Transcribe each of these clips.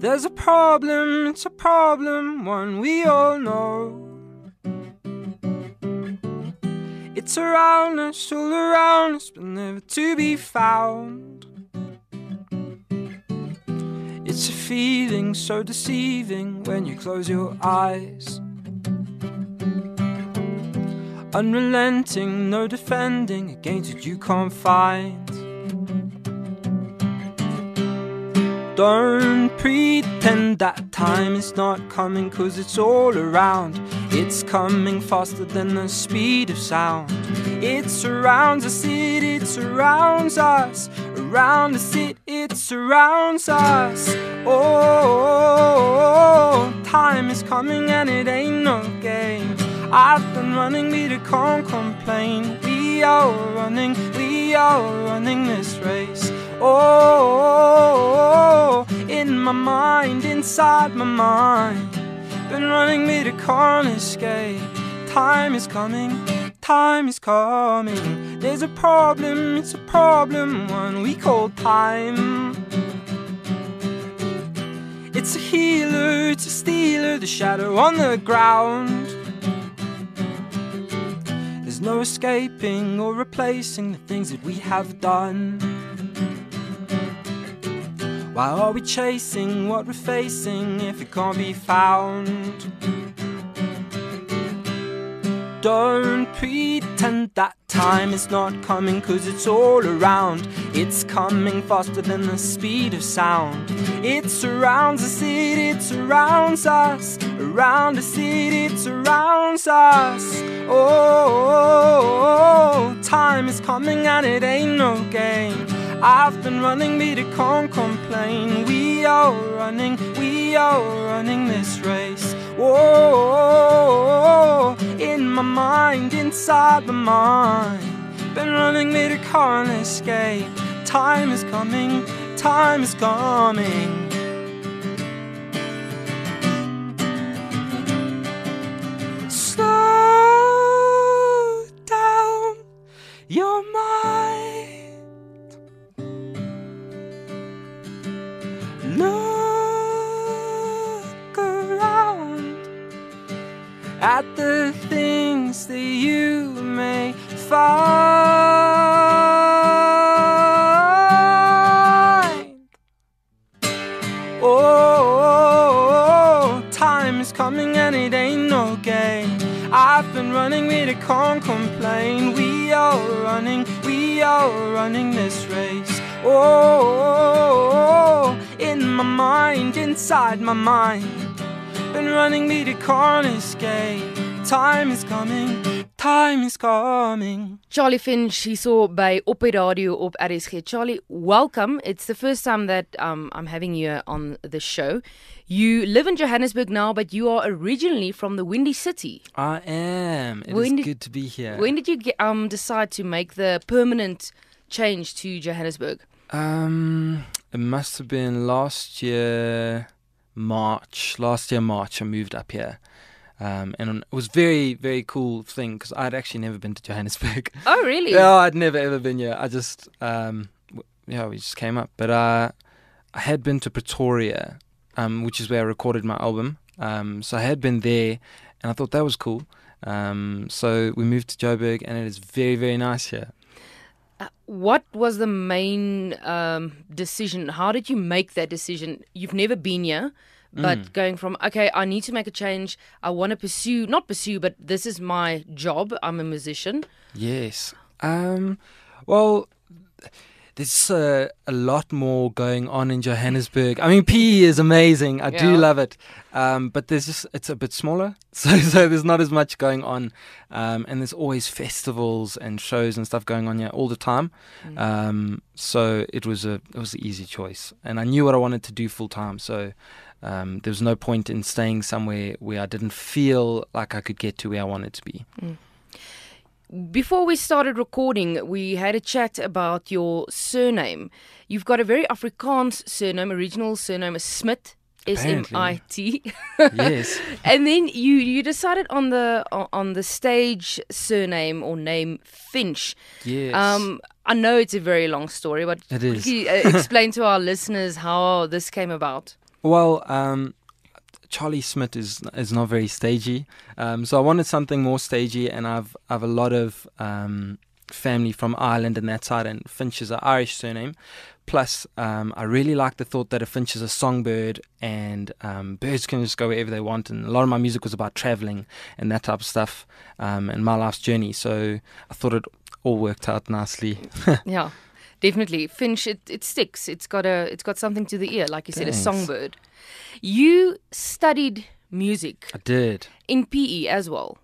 There's a problem, it's a problem, one we all know. It's around us, all around us, but never to be found. It's a feeling so deceiving when you close your eyes. Unrelenting, no defending against what you can't find. Don't pretend that time is not coming, cause it's all around. It's coming faster than the speed of sound. It surrounds us, it, it surrounds us. Around us, it, it surrounds us. Oh, oh, oh, time is coming and it ain't no game. I've been running, I can't complain. We are running, we are running this race. Oh, in my mind, inside my mind. Been running, me to can't escape. Time is coming, time is coming. There's a problem, it's a problem, one we call time. It's a healer, it's a stealer, the shadow on the ground. There's no escaping or replacing the things that we have done. Why are we chasing what we're facing if it can't be found? Don't pretend that time is not coming, cause it's all around. It's coming faster than the speed of sound. It surrounds us, it, it surrounds us. Around us, it, it surrounds us. Oh, oh, oh, oh, time is coming and it ain't no game. I've been running, but I can't complain. We are running, we are running this race. Whoa, in my mind, inside my mind. Been running, but I can't escape. Time is coming, time is coming. Oh, oh, oh, time is coming and it ain't no game. I've been running, but I can't complain. We are running, we are running this race. Oh, oh in my mind, inside my mind. Been running, but I can't escape. Time is coming, time is coming. Charlie Finch hierso by Oppiradio op RSG. Charlie, welcome. It's the first time that um, I'm having you on the show. You live in Johannesburg now, but you are originally from the Windy City. I am. It is When did- good to be here. When did you get, um, decide to make the permanent change to Johannesburg? Um, it must have been last year, March. Last year, March, I moved up here. Um, and it was very, very cool thing because I'd actually never been to Johannesburg. Oh, really? No, I'd never ever been here. I just, um, w- yeah, we just came up. But uh, I had been to Pretoria, um, which is where I recorded my album. Um, so I had been there, and I thought that was cool. Um, so we moved to Joburg, and it is very, very nice here. Uh, what was the main um, decision? How did you make that decision? You've never been here, but Mm. going from, okay, I need to make a change. I want to pursue, not pursue, but this is my job. I'm a musician. Yes. Um, well, there's uh, a lot more going on in Johannesburg. I mean, PE is amazing. I do love it. Um, but there's just it's a bit smaller, so so there's not as much going on, um, and there's always festivals and shows and stuff going on here all the time. Um, so it was a it was an easy choice, and I knew what I wanted to do full time. So. Um, there was no point in staying somewhere where I didn't feel like I could get to where I wanted to be. Before we started recording, we had a chat about your surname. You've got a very Afrikaans surname, original surname is Smit, S M I T. yes. And then you you decided on the on the stage surname or name Finch. Yes. Um, I know it's a very long story, but It is. uh, explain to our listeners how this came about. Well, um, Charlie Smit is is not very stagey, um, so I wanted something more stagey, and I've I've a lot of um, family from Ireland and that side, and Finch is an Irish surname. Plus, um, I really like the thought that a finch is a songbird, and um, birds can just go wherever they want. And a lot of my music was about traveling and that type of stuff, um, and my life's journey. So I thought it all worked out nicely. yeah, definitely. Finch, it, it sticks. It's got a, it's got something to the ear, like you said, a songbird. You studied music I did. in PE as well.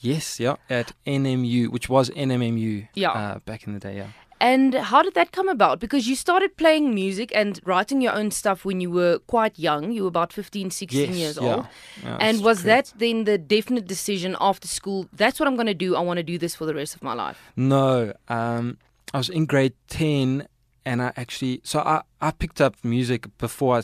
Yes, yeah, at NMU, which was NMMU Yeah. uh, back in the day, yeah. And how did that come about? Because you started playing music and writing your own stuff when you were quite young. You were about 15, 16 Yes, years yeah. old. Yeah, and was correct. that then the definite decision after school? That's what I'm going to do. I want to do this for the rest of my life. No, um, I was in grade ten, and I actually so I, I picked up music before I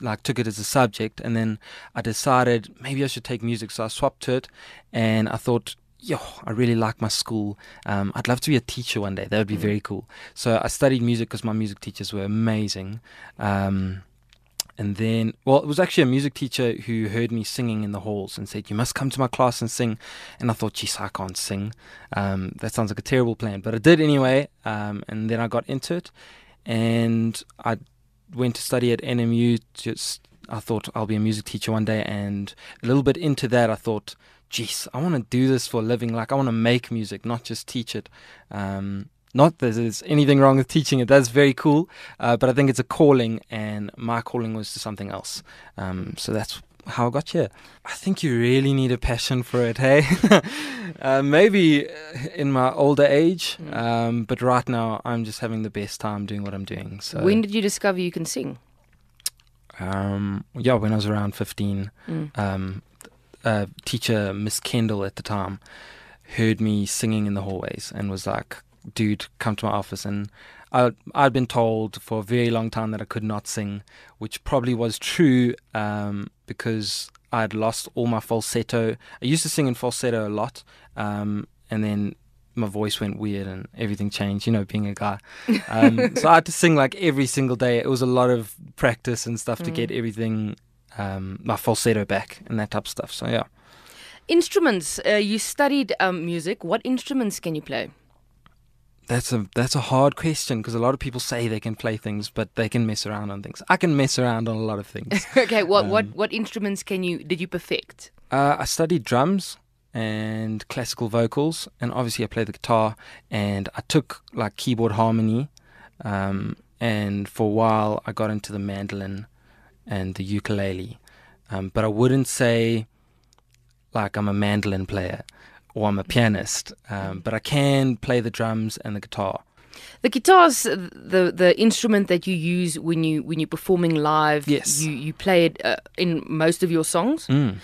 like took it as a subject, and then I decided maybe I should take music, so I swapped to it, and I thought. Yo, I really like my school. Um, I'd love to be a teacher one day. That would be very cool. So I studied music because my music teachers were amazing. Um, and then, well, it was actually a music teacher who heard me singing in the halls and said, You must come to my class and sing. And I thought, Geez, I can't sing. Um, that sounds like a terrible plan. But I did anyway. Um, and then I got into it. And I went to study at NMU. Just, I thought I'll be a music teacher one day. And a little bit into that, I thought, Geez, I want to do this for a living. Like, I want to make music, not just teach it. Um, not that there's anything wrong with teaching it. That's very cool. Uh, but I think it's a calling, and my calling was to something else. Um, so that's how I got here. I think you really need a passion for it, hey? uh, maybe in my older age, Mm. um, but right now I'm just having the best time doing what I'm doing. So, When did you discover you can sing? um, yeah, when I was around 15, Mm. um, uh, teacher Miss Kendall at the time heard me singing in the hallways and was like, "Dude, come to my office." And I, I'd been told for a very long time that I could not sing, which probably was true um, because I'd lost all my falsetto. I used to sing in falsetto a lot, um, and then my voice went weird and everything changed. You know, being a guy, um, so I had to sing like every single day. It was a lot of practice and stuff to Mm. get everything um, my falsetto back and that type of stuff. So yeah, Instruments. Uh, you studied um, music. What instruments can you play? That's a that's a hard question because a lot of people say they can play things, but they can mess around on things. I can mess around on a lot of things. okay, what what Um, what instruments can you did you perfect? uh, I studied drums and classical vocals, and obviously I play the guitar. And I took like keyboard harmony, um, and for a while I got into the mandolin and the ukulele. Um, but I wouldn't say like I'm a mandolin player or I'm a pianist, um, but I can play the drums and the guitar. The guitar's the the instrument that you use when you when you're performing live. Yes. you you play it uh, in most of your songs. Mm.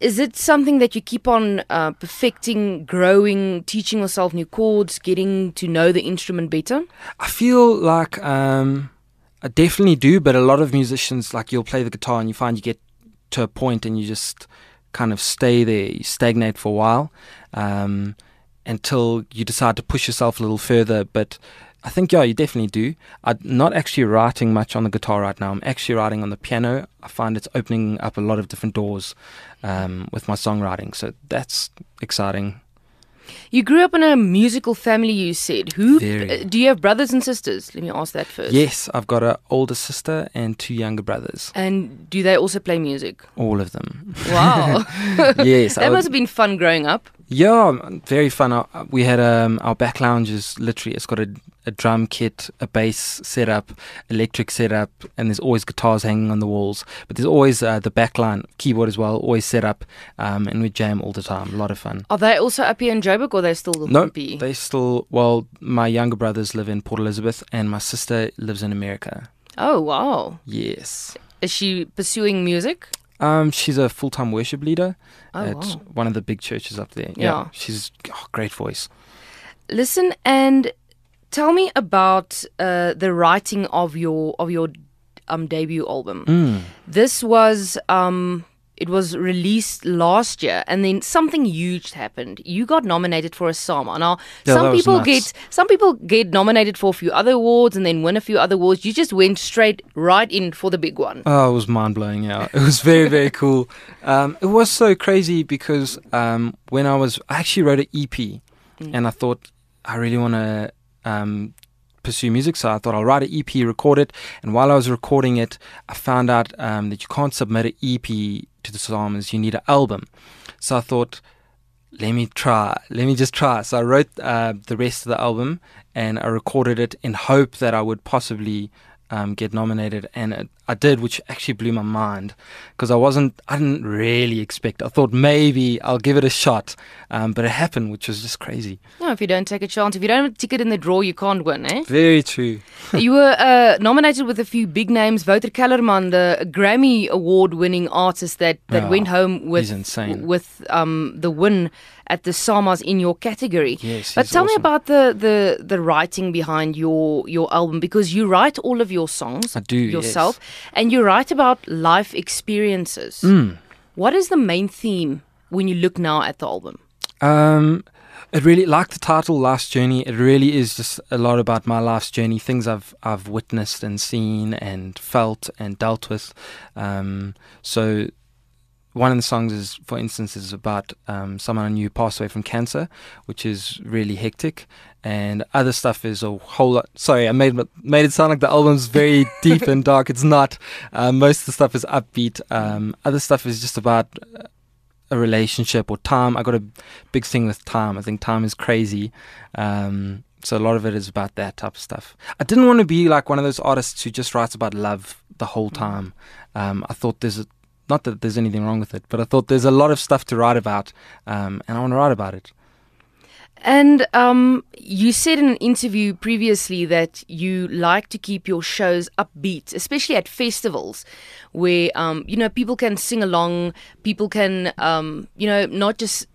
Is it something that you keep on uh, perfecting, growing, teaching yourself new chords, getting to know the instrument better? I feel like um, I definitely do, but a lot of musicians, like you'll play the guitar and you find you get to a point and you just kind of stay there, you stagnate for a while um, until you decide to push yourself a little further. But I think, yeah, you definitely do. I'm not actually writing much on the guitar right now. I'm actually writing on the piano. I find it's opening up a lot of different doors um, with my songwriting. So that's exciting. You grew up in a musical family. You said who? Very. uh, do you have brothers and sisters? Let me ask that first. Yes, I've got an older sister and two younger brothers. And do they also play music? All of them. Wow, yes, that would- must have been fun growing up. Yeah, very fun. We had um, our back lounge is literally it's got a, a drum kit, a bass setup, electric setup, and there's always guitars hanging on the walls. But there's always uh, the backline keyboard as well, always set up, um, and we jam all the time. A lot of fun. Are they also up here in Joburg, or they still No, in PE? they still. Well, my younger brothers live in Port Elizabeth, and my sister lives in America. Oh wow! Yes. Is she pursuing music? Um, she's a full-time worship leader Oh at wow! one of the big churches up there. Yeah. she's oh, great voice. Listen and tell me about uh, the writing of your of your um debut album. Mm. This was um it was released last year, and then something huge happened. You got nominated for a SAMA. Now, Yeah, some people get some people get nominated for a few other awards and then win a few other awards. You just went straight right in for the big one. Oh, it was mind blowing. Yeah, it was very very cool. Um, it was so crazy because um, when I was, I actually wrote an EP, and I thought I really want to um, pursue music, so I thought I'll write an EP, record it, and while I was recording it, I found out um, that you can't submit an EP to the SAMAs. You need an album. So I thought, let me try. Let me just try. So I wrote uh, the rest of the album and I recorded it in hope that I would possibly um, get nominated, and it, I did, which actually blew my mind because I wasn't. I didn't really expect. I thought maybe I'll give it a shot, um, but it happened, which was just crazy. No, if you don't take a chance, if you don't have a ticket in the draw, you can't win, eh? Very true. you were uh, nominated with a few big names. Wouter Kellerman, the Grammy award-winning artist that, that Oh, went home with with um, the win at the Samas in your category. Yes, but tell me about the, the the writing behind your your album because you write all of your songs I do, yourself, and you write about life experiences. Mm. What is the main theme when you look now at the album? Um, it really, like the title, "Life's Journey." It really is just a lot about my life's journey, things I've I've witnessed and seen and felt and dealt with. Um, so, one of the songs is, for instance, is about um, someone I knew passed away from cancer, which is really hectic. And other stuff is a whole lot. Sorry, I made made it sound like the album's very deep and dark. It's not. Um, most of the stuff is upbeat. Um, other stuff is just about a relationship or time. I got a big thing with time. I think time is crazy. Um, so a lot of it is about that type of stuff. I didn't want to be like one of those artists who just writes about love the whole time. Um, I thought there's a, not that there's anything wrong with it, but I thought there's a lot of stuff to write about, um, and I want to write about it. And um, you said in an interview previously that you like to keep your shows upbeat, especially at festivals, where um, you know people can sing along, people can um, you know not just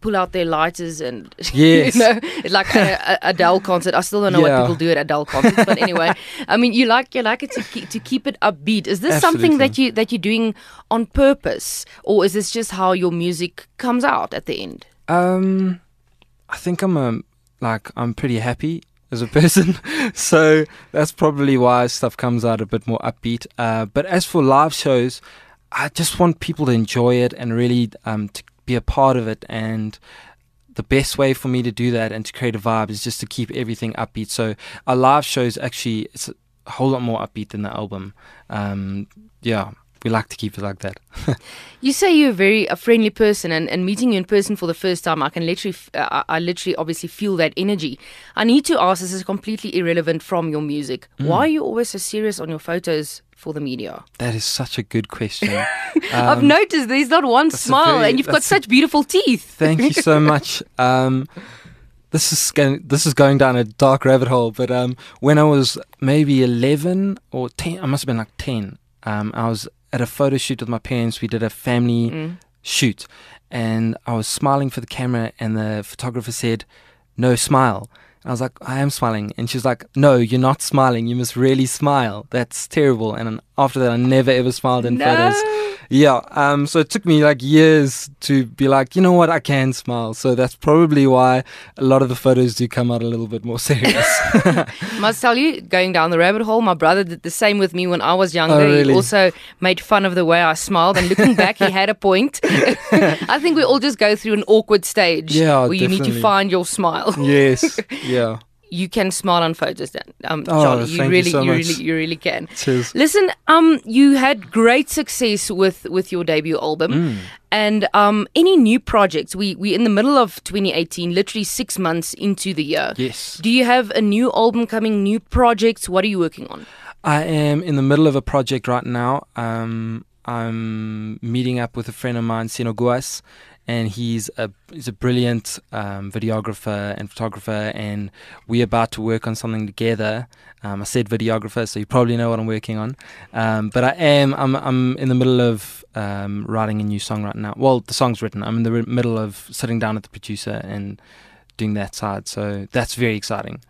pull out their lighters and Yes. you know it's like a, a Adele concert. I still don't know Yeah. what people do at Adele concerts, but anyway, I mean you like you like it to keep, to keep it upbeat. Is this something that you that you're doing on purpose, or is this just how your music comes out at the end? Um, I think I'm a like I'm pretty happy as a person, so that's probably why stuff comes out a bit more upbeat. Uh, but as for live shows, I just want people to enjoy it and really um to be a part of it. And the best way for me to do that and to create a vibe is just to keep everything upbeat. So our live shows actually it's a whole lot more upbeat than the album. Um, yeah, we like to keep it like that. You say you're a very a friendly person, and, and meeting you in person for the first time, I can literally, uh, I literally, obviously feel that energy. I need to ask. This is completely irrelevant from your music. Mm. Why are you always so serious on your photos for the media? That is such a good question. I've Um, noticed there's not one smile, very- and you've got a- such beautiful teeth. Thank you so much. Um, this is going, this is going down a dark rabbit hole. But um, when I was maybe eleven or ten, I must have been like ten. Um, I was at a photo shoot with my parents. We did a family Mm. shoot, and I was smiling for the camera, and the photographer said, "No smile." And I was like, "I am smiling," and she's like, "No, you're not smiling. You must really smile. That's terrible." And after that, I never ever smiled in photos. Yeah. Um. So it took me like years to be like, you know what, I can smile. So that's probably why a lot of the photos do come out a little bit more serious. Must tell you, going down the rabbit hole, my brother did the same with me when I was younger. Oh, He really? also made fun of the way I smiled, and looking back, he had a point. I think we all just go through an awkward stage Yeah, where you need to find your smile. yes. Yeah. You can smile on photos, then, um, Oh, Charlie. You thank you really, so really, much. you really can. Cheers. Listen, um, you had great success with with your debut album, Mm. and um, any new projects? We we're in the middle of 2018, literally six months into the year. Yes. Do you have a new album coming? New projects? What are you working on? I am in the middle of a project right now. Um, I'm meeting up with a friend of mine, Sino Guas, and he's a he's a brilliant um, videographer and photographer, and we're about to work on something together. Um, I said videographer, so you probably know what I'm working on. Um, but I am I'm I'm in the middle of um, writing a new song right now. Well, the song's written. I'm in the middle of sitting down with the producer and doing that side. So that's very exciting.